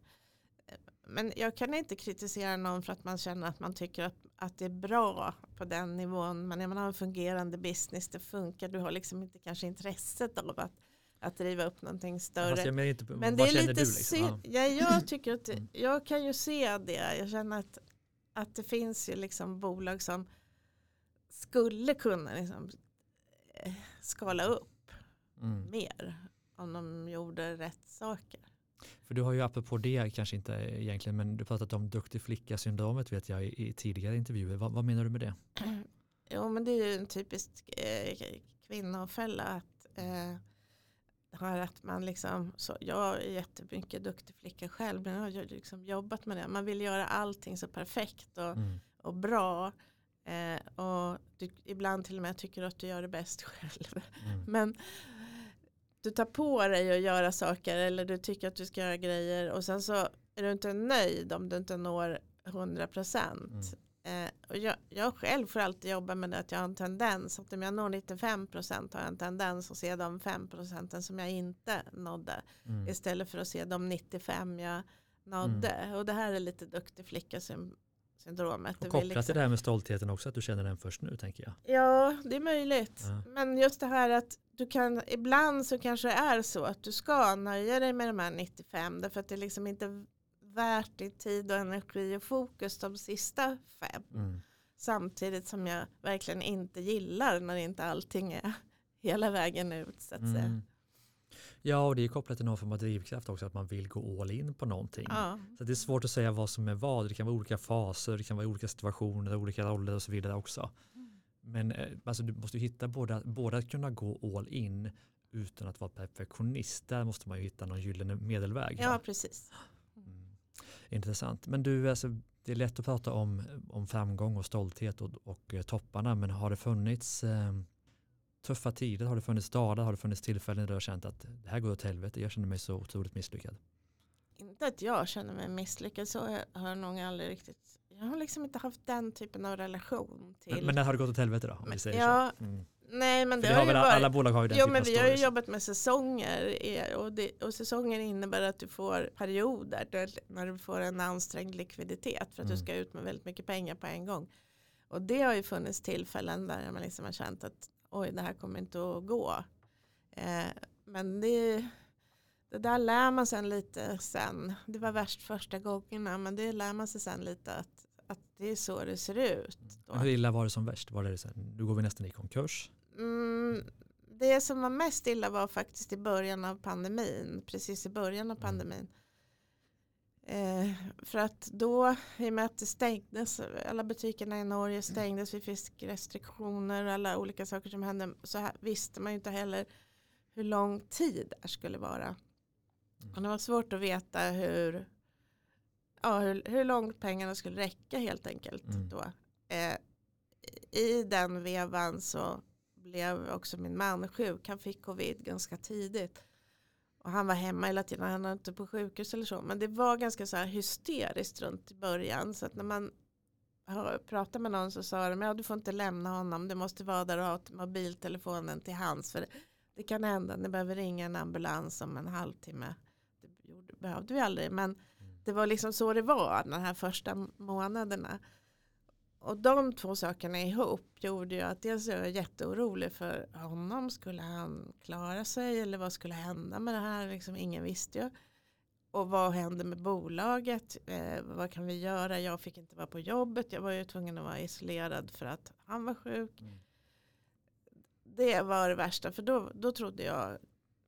Men jag kan inte kritisera någon för att man känner att man tycker att, att det är bra på den nivån. Men när man har en fungerande business, det funkar, du har liksom inte kanske intresset av att, att driva upp någonting större. Menar inte, Men det är lite? Liksom? Ja. synd. Ja, jag [clears throat] tycker att Mm. jag kan ju se det. Jag känner att, att det finns ju liksom bolag som skulle kunna liksom eh, skala upp Mm. mer om de gjorde rätt saker. För du har ju apropå det, kanske inte egentligen, men du pratat om duktig flicka-syndromet vet jag i, i tidigare intervjuer. Vad, vad menar du med det? [clears throat] Jo men det är ju en typisk eh, kvinnofälla att, eh, att man liksom, så, jag är jättemycket duktig flicka själv men jag har liksom jobbat med det. Man vill göra allting så perfekt och, Mm. och bra. Eh, och du, ibland till och med tycker att du gör det bäst själv. Mm. [laughs] Men du tar på dig att göra saker eller du tycker att du ska göra grejer och sen så är du inte nöjd om du inte når 100 procent. Eh, och jag, jag själv får alltid jobba med det att jag har en tendens att om jag når 95 procent har jag en tendens att se de 5 procenten som jag inte nådde Mm. istället för att se de 95 jag nådde. Och det här är lite duktig flicka syndromet. Och kopplat liksom- till det här med stoltheten också, att du känner den först nu tänker jag. Ja, det är möjligt. Ja. Men just det här att du kan, ibland så kanske det är så att du ska nöja dig med de här 95 därför att det är liksom inte värt din tid och energi och fokus de sista fem. Mm. Samtidigt som jag verkligen inte gillar när inte allting är hela vägen ut så att säga. Ja, och det är kopplat till någon form av drivkraft också, att man vill gå all in på någonting. Ja. Så det är svårt att säga vad som är vad. Det kan vara olika faser, det kan vara olika situationer, olika roller och så vidare också. Men eh, alltså, du måste ju hitta båda, båda att kunna gå all in utan att vara perfektionist. Där måste man ju hitta någon gyllene medelväg. ja, precis. Mm. Intressant. Men du, alltså, det är lätt att prata om, om framgång och stolthet och, och eh, topparna, men har det funnits eh, tuffa tider? Har det funnits dagar? Har det funnits tillfällen där du har känt att det här går åt helvete? Jag känner mig så otroligt misslyckad. Inte att jag känner mig misslyckad så har jag nog aldrig riktigt. Jag har liksom inte haft den typen av relation till. Men, men när har det gått åt helvete då? Om vi Men- säger ja, så. Mm. Nej men det, det har har ju varit. alla bolag har ju den Jo typen men av vi har ju jobbat med säsonger och, det, och säsonger innebär att du får perioder där, när du får en ansträngd likviditet för att Mm. du ska ut med väldigt mycket pengar på en gång. Och det har ju funnits tillfällen där man liksom har känt att oj det här kommer inte att gå. Eh, men det, det där lär man sig lite sen. Det var värst första gångerna men det lär man sig sen lite att, att det är så det ser ut. Då. Hur illa var det som värst? Var det här, nu går vi nästan i konkurs? Mm, det som var mest illa var faktiskt i början av pandemin. Precis i början av Mm. Eh, för att då, i och med att det stängdes, alla butikerna i Norge stängdes, vi fick restriktioner, alla olika saker som hände, så här, visste man ju inte heller hur lång tid det skulle vara. Och det var svårt att veta hur, ja, hur, hur långt pengarna skulle räcka helt enkelt. Mm. Då. Eh, I den vevan så blev också min man sjuk. Han fick covid ganska tidigt. Och han var hemma hela tiden, han var inte på sjukhus eller så. Men det var ganska så här hysteriskt runt i början. Så att när man pratade med någon så sa de, ja du får inte lämna honom, du måste vara där och ha mobiltelefonen till hands. För det kan hända, ni behöver ringa en ambulans om en halvtimme. Det behövde vi aldrig, men mm. det var liksom så det var de här första månaderna. Och de två sakerna ihop gjorde ju att dels jag var jätteorolig för honom. Skulle han klara sig eller vad skulle hända med det här? Liksom, ingen visste ju. Och vad hände med bolaget? Eh, vad kan vi göra? Jag fick inte vara på jobbet. Jag var ju tvungen att vara isolerad för att han var sjuk. Mm. Det var det värsta för då, då trodde jag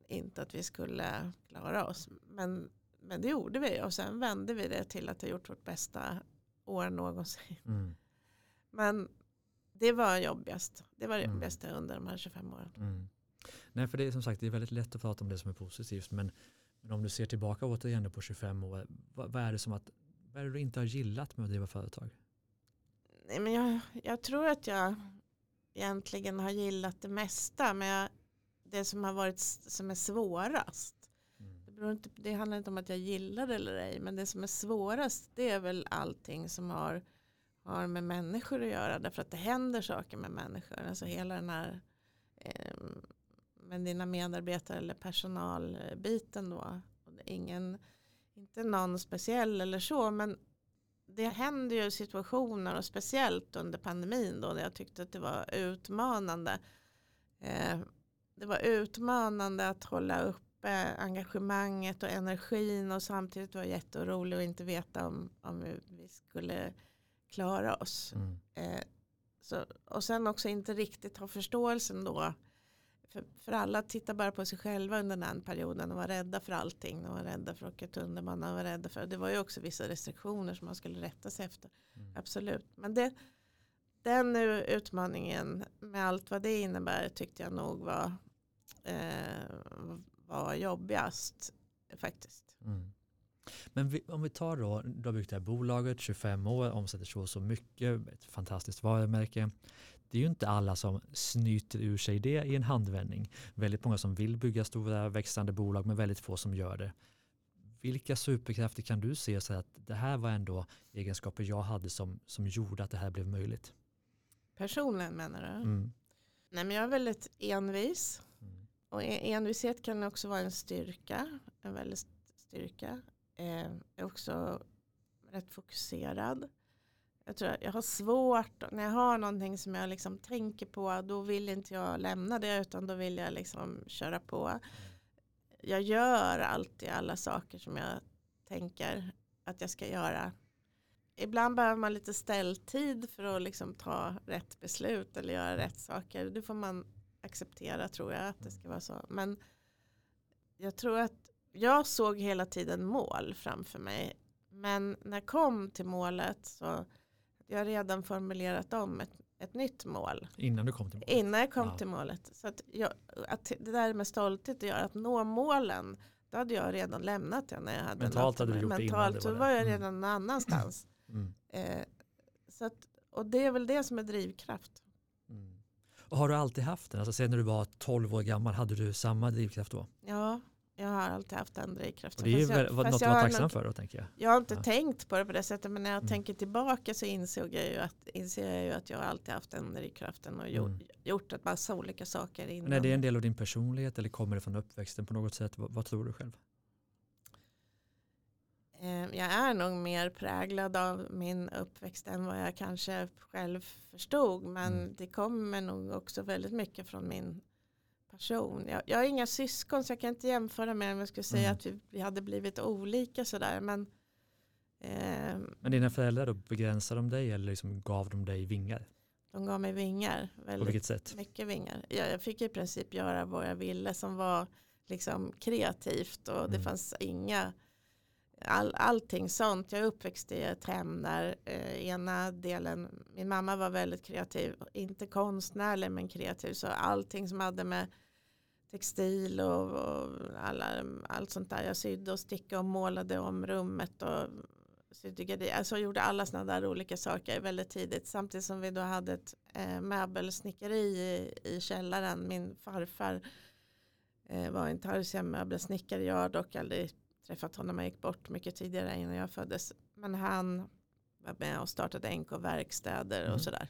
inte att vi skulle klara oss. Men, men det gjorde vi och sen vände vi det till att ha gjort vårt bästa år någonsin. Mm. Men det var jobbigast. Det var det mm. bästa under de här 25 åren. Mm. Nej, för det är som sagt det är väldigt lätt att prata om det som är positivt. Men, men om du ser tillbaka återigen på 25 år, vad, vad, är det som att, vad är det du inte har gillat med att driva företag? Nej, men jag, jag tror att jag egentligen har gillat det mesta. Men jag, det som har varit som är svårast. Mm. Det, inte, det handlar inte om att jag gillar det eller ej. Men det som är svårast det är väl allting som har har med människor att göra. Därför att det händer saker med människor. Alltså hela den här eh, med dina medarbetare eller personalbiten då. Ingen, inte någon speciell eller så. Men det händer ju situationer och speciellt under pandemin då. Där jag tyckte att det var utmanande. Eh, det var utmanande att hålla uppe engagemanget och energin och samtidigt vara jätteorolig och inte veta om, om vi skulle klara oss. Mm. Eh, så, och sen också inte riktigt ha förståelsen då. För, för alla tittar bara på sig själva under den perioden och var rädda för allting. De var rädda för att åka tunnelbana var rädda för. Det var ju också vissa restriktioner som man skulle rätta sig efter. Mm. Absolut. Men det, den utmaningen med allt vad det innebär tyckte jag nog var, eh, var jobbigast faktiskt. Mm. Men vi, om vi tar då, du har byggt det här bolaget, 25 år, omsätter så så mycket, ett fantastiskt varumärke. Det är ju inte alla som snyter ur sig det i en handvändning. Väldigt många som vill bygga stora växande bolag men väldigt få som gör det. Vilka superkrafter kan du se så att det här var ändå egenskaper jag hade som, som gjorde att det här blev möjligt? Personligen menar du? Mm. Nej, men jag är väldigt envis. Mm. Och envishet kan också vara en styrka. En väldigt styrka eh, är också rätt fokuserad. Jag tror jag har svårt, när jag har någonting som jag liksom tänker på, då vill inte jag lämna det, utan då vill jag liksom köra på. Jag gör alltid alla saker som jag tänker att jag ska göra. Ibland behöver man lite ställtid för att liksom ta rätt beslut eller göra rätt saker. Det får man acceptera tror jag att det ska vara så. Men jag tror att jag såg hela tiden mål framför mig. Men när jag kom till målet så hade jag redan formulerat om ett, ett nytt mål. Innan du kom till målet? Innan jag kom ja. till målet. Så att, jag, att det där med stolthet att göra, att nå målen, då hade jag redan lämnat det när jag hade Mentalt hade du gjort Mentalt det innan det så var jag mm. redan någon annanstans. [clears throat] Mm. Eh, så att, och det är väl det som är drivkraft. Mm. Och har du alltid haft den? Alltså sen när du var 12 år gammal, hade du samma drivkraft då? Ja, jag har alltid haft den drivkraften. Och det är väl, något att vara tacksam för då tänker jag. Jag har inte ja. tänkt på det på det sättet men när jag mm. tänker tillbaka så insåg jag ju att, inser jag ju att jag alltid haft den drivkraften och gjort, mm. gjort ett massa olika saker. Innan. Men är det en del av din personlighet eller kommer det från uppväxten på något sätt? Vad, vad tror du själv? Eh, jag är nog mer präglad av min uppväxt än vad jag kanske själv förstod. Men mm. det kommer nog också väldigt mycket från min person. Jag, jag har inga syskon så jag kan inte jämföra med om jag skulle säga mm. att vi, vi, hade blivit olika sådär. Men, eh, men dina föräldrar då, begränsade de dig eller liksom gav de dig vingar? De gav mig vingar. Väldigt På vilket sätt? Mycket vingar. Jag, jag fick i princip göra vad jag ville som var liksom kreativt och mm. det fanns inga all, allting sånt. Jag är uppväxt i ett hem där eh, ena delen, min mamma var väldigt kreativ, inte konstnärlig men kreativ. Så allting som hade med textil och, och alla, allt sånt där. Jag sydde och stickade och målade om rummet och sydde Alltså gjorde alla sådana där olika saker väldigt tidigt. Samtidigt som vi då hade ett eh, möbelsnickeri i, i källaren. Min farfar eh, var en möbelsnickare. Jag har dock aldrig träffat honom. Han gick bort mycket tidigare innan jag föddes. Men han var med och startade NK verkstäder mm. och sådär.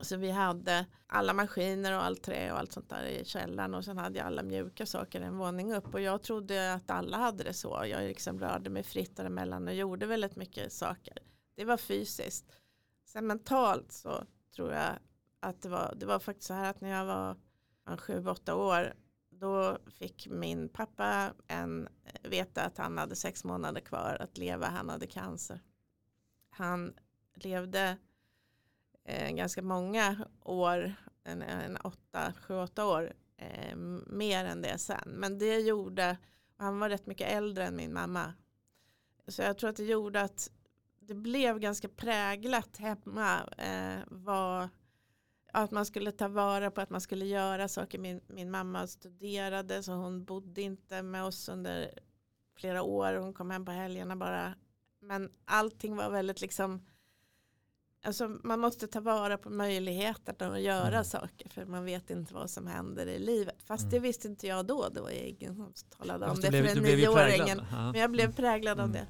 Så vi hade alla maskiner och allt trä och allt sånt där i källaren och sen hade jag alla mjuka saker en våning upp och jag trodde att alla hade det så. Jag liksom rörde mig fritt däremellan och gjorde väldigt mycket saker. Det var fysiskt. Sen mentalt så tror jag att det var, det var faktiskt så här att när jag var sju, åtta år då fick min pappa en, eh, veta att han hade sex månader kvar att leva. Han hade cancer. Han levde eh, ganska många år, en, en åtta, sju, åtta år eh, mer än det sen. Men det gjorde, han var rätt mycket äldre än min mamma. Så jag tror att det gjorde att det blev ganska präglat hemma. Eh, var, att man skulle ta vara på att man skulle göra saker. Min, min mamma studerade så hon bodde inte med oss under flera år. Hon kom hem på helgerna bara. Men allting var väldigt liksom Alltså man måste ta vara på möjligheterna att göra mm. saker för man vet inte vad som händer i livet. Fast mm. det visste inte jag då, det var ingen som talade om det för en nioåring. Men jag blev präglad mm. av det.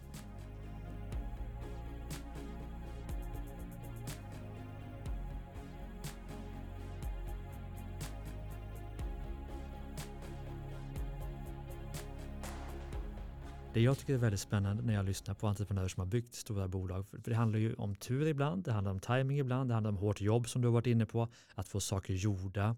Det jag tycker är väldigt spännande när jag lyssnar på entreprenörer som har byggt stora bolag, för det handlar ju om tur ibland, det handlar om timing ibland, det handlar om hårt jobb som du har varit inne på, att få saker gjorda.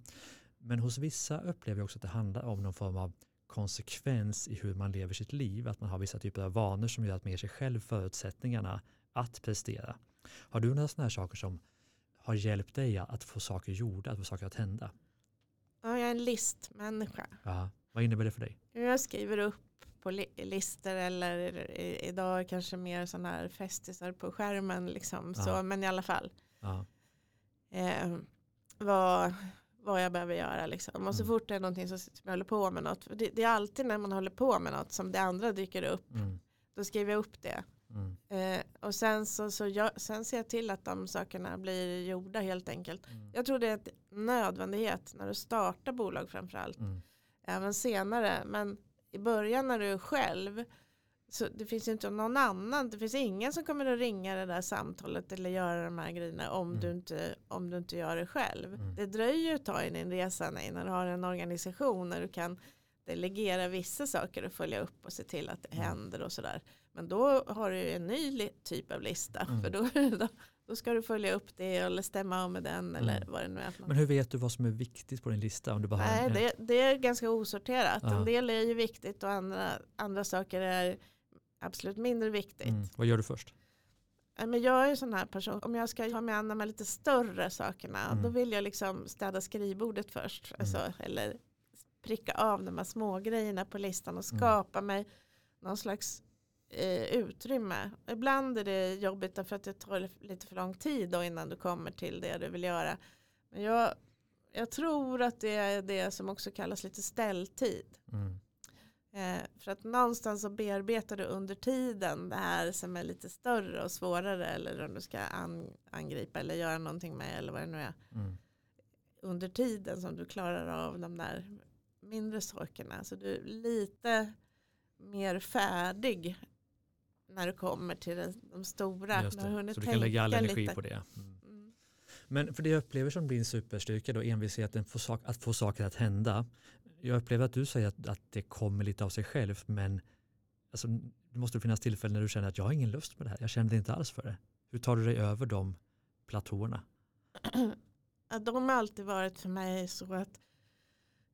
Men hos vissa upplever jag också att det handlar om någon form av konsekvens i hur man lever sitt liv, att man har vissa typer av vanor som gör att man ger sig själv förutsättningarna att prestera. Har du några sådana här saker som har hjälpt dig att få saker gjorda, att få saker att hända? Ja, jag är en listmänniska. Ja, vad innebär det för dig? Jag skriver upp på listor eller idag kanske mer sådana här festisar på skärmen. Liksom. Så, men i alla fall. Eh, vad, vad jag behöver göra. Liksom. Och så mm. fort det är någonting som jag håller på med något. Det, det, är alltid när man håller på med något som det andra dyker upp. Mm. Då skriver jag upp det. Mm. Eh, och sen, så, så jag, sen ser jag till att de sakerna blir gjorda helt enkelt. Mm. Jag tror det är en nödvändighet när du startar bolag framförallt. Mm. Även senare. Men i början när du är själv så det finns ju inte någon annan, det finns ingen som kommer att ringa det där samtalet eller göra de här grejerna om, mm. du, inte, om du inte gör det själv. Mm. Det dröjer ju ett tag i din resa innan du har en organisation när du kan delegera vissa saker och följa upp och se till att det mm. händer och sådär. Men då har du ju en ny typ av lista. Mm. För då, då, då, ska du följa upp det eller stämma av med den eller mm. vad det nu är. Men hur vet du vad som är viktigt på din lista? Om du bara Nej, det, det, är ganska osorterat. Ja. En del är ju viktigt och andra, andra saker är absolut mindre viktigt. Mm. Vad gör du först? Men jag är en sån här person, om jag ska ha mig an de lite större sakerna, mm. då vill jag liksom städa skrivbordet först. Mm. Alltså, eller pricka av de här små grejerna på listan och mm. skapa mig någon slags eh, utrymme. Ibland är det jobbigt därför att det tar lite för lång tid då innan du kommer till det du vill göra. Men jag, jag tror att det är det som också kallas lite ställtid. Mm. Eh, för att någonstans så bearbetar du under tiden det här som är lite större och svårare eller om du ska an, angripa eller göra någonting med eller vad det nu är. Mm. Under tiden som du klarar av de där mindre sakerna. Så du är lite mer färdig när du kommer till de stora. Just det. Så du kan lägga all energi lite. på det. Mm. Mm. Men för det jag upplever som din superstyrka då envisheten att få saker att hända. Jag upplever att du säger att, att det kommer lite av sig själv men alltså, det måste finnas tillfällen när du känner att jag har ingen lust med det här. Jag känner inte alls för det. Hur tar du dig över de platåerna? [clears throat] de har alltid varit för mig så att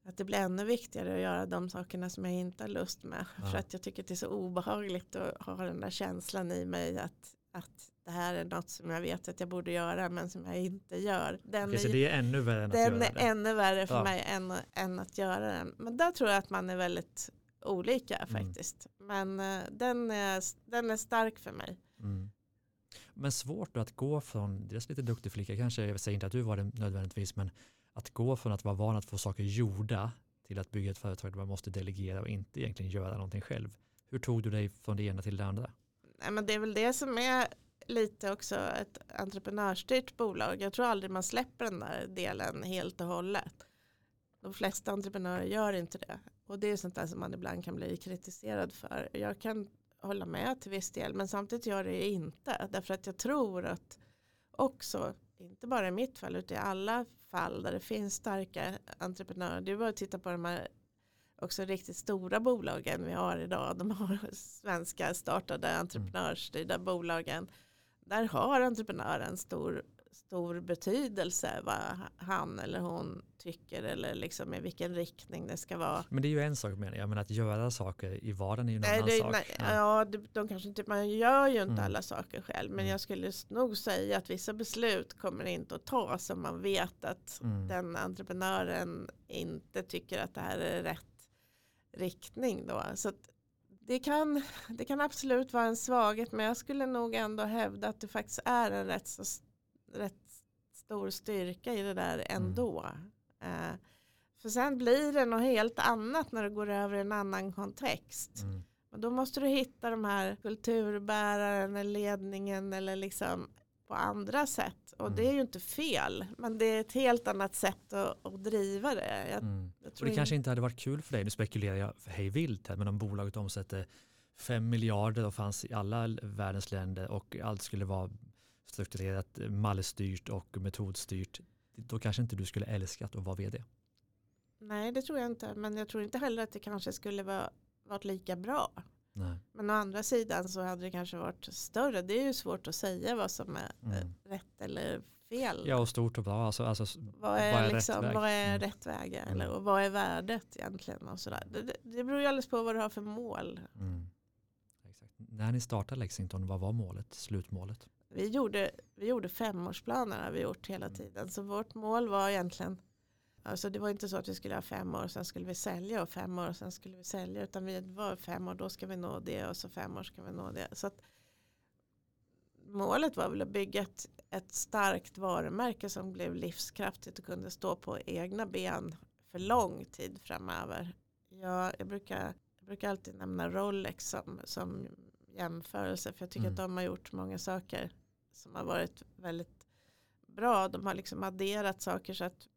att det blir ännu viktigare att göra de sakerna som jag inte har lust med. Ja. För att jag tycker att det är så obehagligt att ha den där känslan i mig att, att det här är något som jag vet att jag borde göra men som jag inte gör. Den Okej, är, så det är ännu värre än att den göra är ännu värre för ja. mig än, än att göra den. Men där tror jag att man är väldigt olika Mm. faktiskt. Men eh, den, är, den är stark för mig. Mm. Men svårt att gå från, dels lite duktig flicka kanske, jag säger inte att du var det nödvändigtvis, men att gå från att vara van att få saker gjorda till att bygga ett företag där man måste delegera och inte egentligen göra någonting själv. Hur tog du dig från det ena till det andra? Nej, men det är väl det som är lite också ett entreprenörsstyrt bolag. Jag tror aldrig man släpper den där delen helt och hållet. De flesta entreprenörer gör inte det. Och det är sånt där som man ibland kan bli kritiserad för. Jag kan hålla med till viss del men samtidigt gör det inte. Därför att jag tror att också, inte bara i mitt fall utan i alla fall där det finns starka entreprenörer. Det är bara att titta på de här också riktigt stora bolagen vi har idag. De har svenska startade entreprenörsstyrda bolagen. Där har entreprenören stor, stor betydelse vad han eller hon tycker eller liksom i vilken riktning det ska vara. Men det är ju en sak menar jag, men att göra saker i vardagen är ju en Nej, annan det, sak. nej, Ja. ja, de, de kanske inte, man gör ju inte Mm. alla saker själv. Men Mm. jag skulle nog säga att vissa beslut kommer inte att tas om man vet att Mm. den entreprenören inte tycker att det här är rätt riktning. Då. Så att det, kan, det kan absolut vara en svaghet men jag skulle nog ändå hävda att det faktiskt är en rätt, så, rätt stor styrka i det där ändå. Eh, för sen blir det något helt annat när det går över i en annan kontext. Mm. Men då måste du hitta de här kulturbäraren eller ledningen eller liksom på andra sätt. Och Mm. det är ju inte fel. Men det är ett helt annat sätt att, att driva det. Jag, Mm. jag Och det kanske inte hade varit kul för dig, nu spekulerar jag hej vilt här, men om bolaget omsätter 5 miljarder och fanns i alla världens länder och allt skulle vara strukturerat, mallstyrt och metodstyrt, då kanske inte du skulle älskat att vara vd. Nej, det tror jag inte. Men jag tror inte heller att det kanske skulle vara varit lika bra. Nej. Men å andra sidan så hade det kanske varit större. Det är ju svårt att säga vad som är eh, Mm. rätt eller fel. Ja, och stort och bra. Alltså, alltså, vad är, rätt liksom, väg? vad är Mm. rätt väg? Mm. Eller, och vad är värdet egentligen? Och sådär. Det, det, det beror ju alldeles på vad du har för mål. Mm. När ni startade Lexington, vad var målet, slutmålet? Vi gjorde, vi gjorde femårsplaner har vi gjort hela Mm. tiden. Så vårt mål var egentligen, alltså det var inte så att vi skulle ha fem år, sen skulle vi sälja och fem år, sen skulle vi sälja. Utan vi var fem år, då ska vi nå det och så fem år ska vi nå det. Så att målet var väl att bygga ett, ett starkt varumärke som blev livskraftigt och kunde stå på egna ben för lång tid framöver. Jag, jag, brukar, jag brukar alltid nämna Rolex som, som jämförelse för jag tycker Mm. att de har gjort många saker som har varit väldigt bra. De har liksom adderat saker så att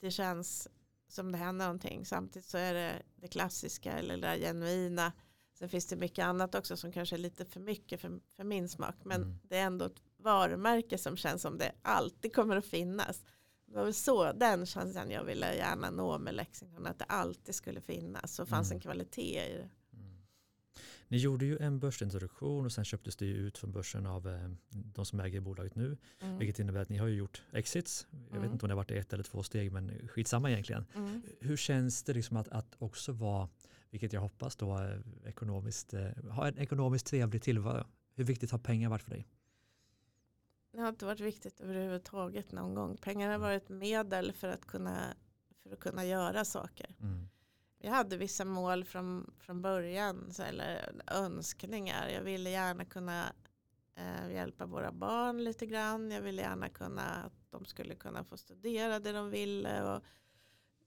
det känns som det händer någonting. Samtidigt så är det det klassiska eller det där genuina. Sen finns det mycket annat också som kanske är lite för mycket för, för min smak. Men Mm. det är ändå ett varumärke som känns som det alltid kommer att finnas. Det var väl så den känslan jag ville gärna nå med Lexington. Att det alltid skulle finnas. Och fanns Mm. en kvalitet i det. Ni gjorde ju en börsintroduktion och sen köptes det ut från börsen av eh, de som äger bolaget nu. Mm. Vilket innebär att ni har gjort exits. Jag vet Mm. inte om det har varit ett eller två steg men skitsamma egentligen. Mm. Hur känns det liksom att, att också vara, vilket jag hoppas då, eh, ekonomiskt, eh, ha en ekonomiskt trevlig tillvaro? Hur viktigt har pengar varit för dig? Det har inte varit viktigt överhuvudtaget någon gång. Pengar har Mm. varit medel för att kunna, för att kunna göra saker. Mm. Vi hade vissa mål från, från början, så, eller önskningar. Jag ville gärna kunna eh, hjälpa våra barn lite grann. Jag ville gärna kunna att de skulle kunna få studera det de ville. Och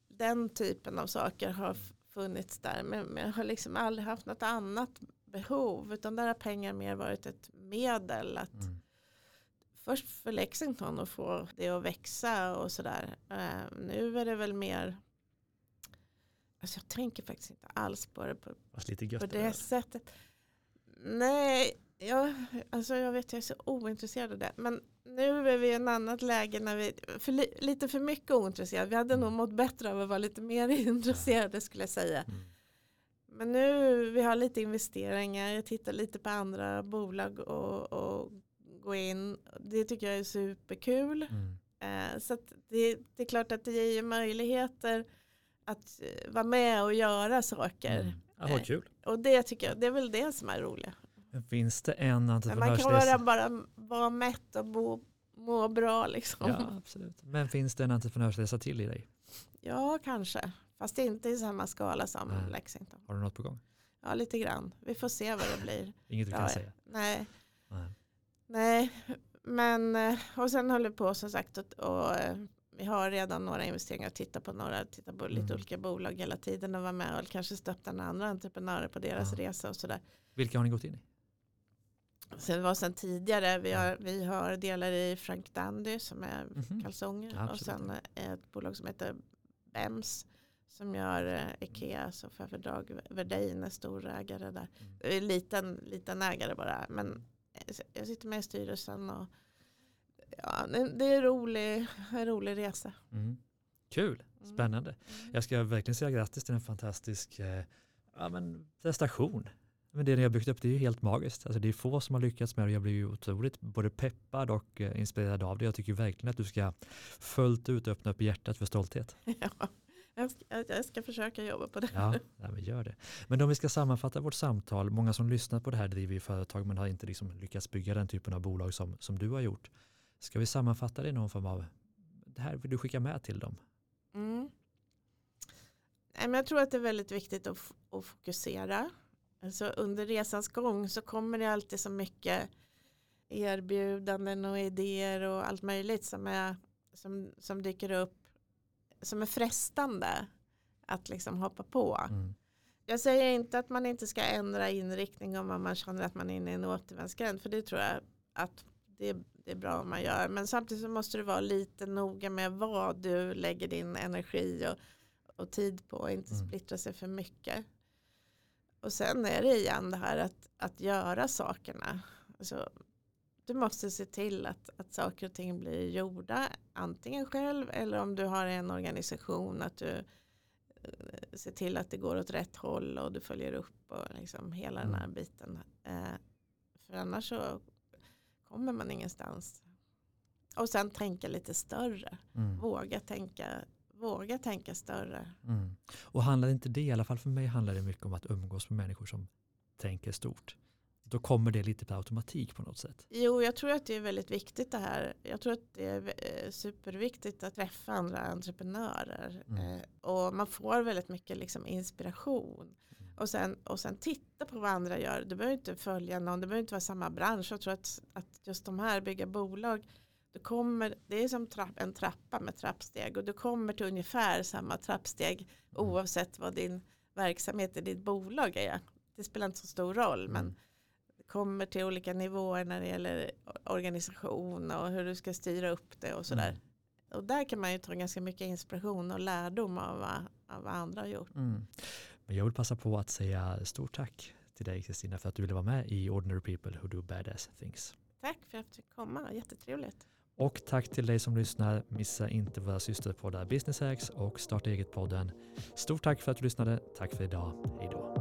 den typen av saker har funnits där. Men, men jag har liksom aldrig haft något annat behov. Utan där har pengar mer varit ett medel. att Mm. först för Lexington att få det att växa och sådär. Eh, nu är det väl mer, alltså jag tänker faktiskt inte alls på det på, på det väl? sättet. Nej, jag, alltså jag vet jag är så ointresserad av det. Men nu är vi i en annat läge när vi, för li, lite för mycket ointresserade. Vi hade Mm. nog mått bättre av att vara lite mer [laughs] intresserade skulle jag säga. Mm. Men nu vi har lite investeringar, jag tittar lite på andra bolag och, och gå in. Det tycker jag är superkul. Mm. Eh, så det, det är klart att det ger möjligheter att eh, vara med och göra saker. Mm. Ja, vad kul. Och det tycker jag, det är väl det som är roligt. Finns det en Men man kan entreprenörsresa? bara, bara vara mätt och må, må bra liksom. Ja, absolut. Men finns det en entreprenörsresa till i dig? Ja, kanske Fast inte i samma skala som Nej. Lexington. Har du något på gång? Ja, lite grann. Vi får se vad det blir. Inget du kan Ja, säga? Nej, Nej. nej. Men, eh, och sen håller vi på som sagt och, och eh, vi har redan några investeringar att titta på några, titta på lite Mm. olika bolag hela tiden och vara med och kanske stötta andra entreprenörer på deras Ja. resa och sådär. Vilka har ni gått in i? Så det var sen tidigare, vi har, vi har delar i Frank Dandy som är Mhm. kalsonger Ja, och absolut. sen eh, ett bolag som heter BEMS som gör eh, Ikea, så fördrag Verdein är storägare där. Mm. Är liten, liten ägare bara, men eh, jag sitter med i styrelsen och ja, det är en rolig, en rolig resa. Mm. Kul, Mm. spännande. Mm. Jag ska verkligen säga grattis till en fantastisk eh, ja, men, prestation. Men det ni har byggt upp det är ju helt magiskt. Alltså, det är få som har lyckats med det. Jag blir ju otroligt både peppad och eh, inspirerad av det. Jag tycker verkligen att du ska fullt ut öppna upp hjärtat för stolthet. [laughs] Ja, jag, ska, jag ska försöka jobba på det. Ja, ja men gör det. Men om vi ska sammanfatta vårt samtal, många som lyssnar på det här driver ju företag men har inte liksom lyckats bygga den typen av bolag som, som du har gjort. Ska vi sammanfatta det i någon form av, det här vill du skicka med till dem? Mm. Jag tror att det är väldigt viktigt att, fokusera. Alltså under resans gång så kommer det alltid så mycket erbjudanden och idéer och allt möjligt som, är, som, som dyker upp som är frestande att liksom hoppa på. Mm. Jag säger inte att man inte ska ändra inriktning om man känner att man är inne i en återvändsgränd för det tror jag att det, det är bra om man gör. Men samtidigt så måste du vara lite noga med vad du lägger din energi och, och tid på och inte Mm. splittra sig för mycket. Och sen är det igen det här att, att göra sakerna. Alltså, du måste se till att, att saker och ting blir gjorda antingen själv eller om du har en organisation att du eh, ser till att det går åt rätt håll och du följer upp och liksom hela den här Mm. biten. Eh, för annars så kommer man ingenstans. Och sen tänka lite större. Mm. Våga tänka, våga tänka större. Mm. Och handlar inte det, i alla fall för mig handlar det mycket om att umgås med människor som tänker stort. Då kommer det lite per automatik på något sätt. Jo, jag tror att det är väldigt viktigt det här. Jag tror att det är eh, superviktigt att träffa andra entreprenörer. Mm. Eh, och man får väldigt mycket liksom inspiration. Och sen, och sen titta på vad andra gör. Du behöver inte följa någon, det behöver inte vara samma bransch. Jag tror att, att just de här bygga bolag, du kommer, det är som trapp, en trappa med trappsteg och du kommer till ungefär samma trappsteg Mm. oavsett vad din verksamhet i ditt bolag är. Det spelar inte så stor roll men Mm. det kommer till olika nivåer när det gäller organisation och hur du ska styra upp det och sådär. Mm. Och där kan man ju ta ganska mycket inspiration och lärdom av vad, av vad andra har gjort. Mm. Men jag vill passa på att säga stort tack till dig Kristina för att du ville vara med i Ordinary People Who Do Badass Things. Tack för att jag fick komma, jättetrevligt. Och tack till dig som lyssnar. Missa inte våra systerpoddar Business Hacks och Starta eget-podden. Stort tack för att du lyssnade. Tack för idag. Hej då.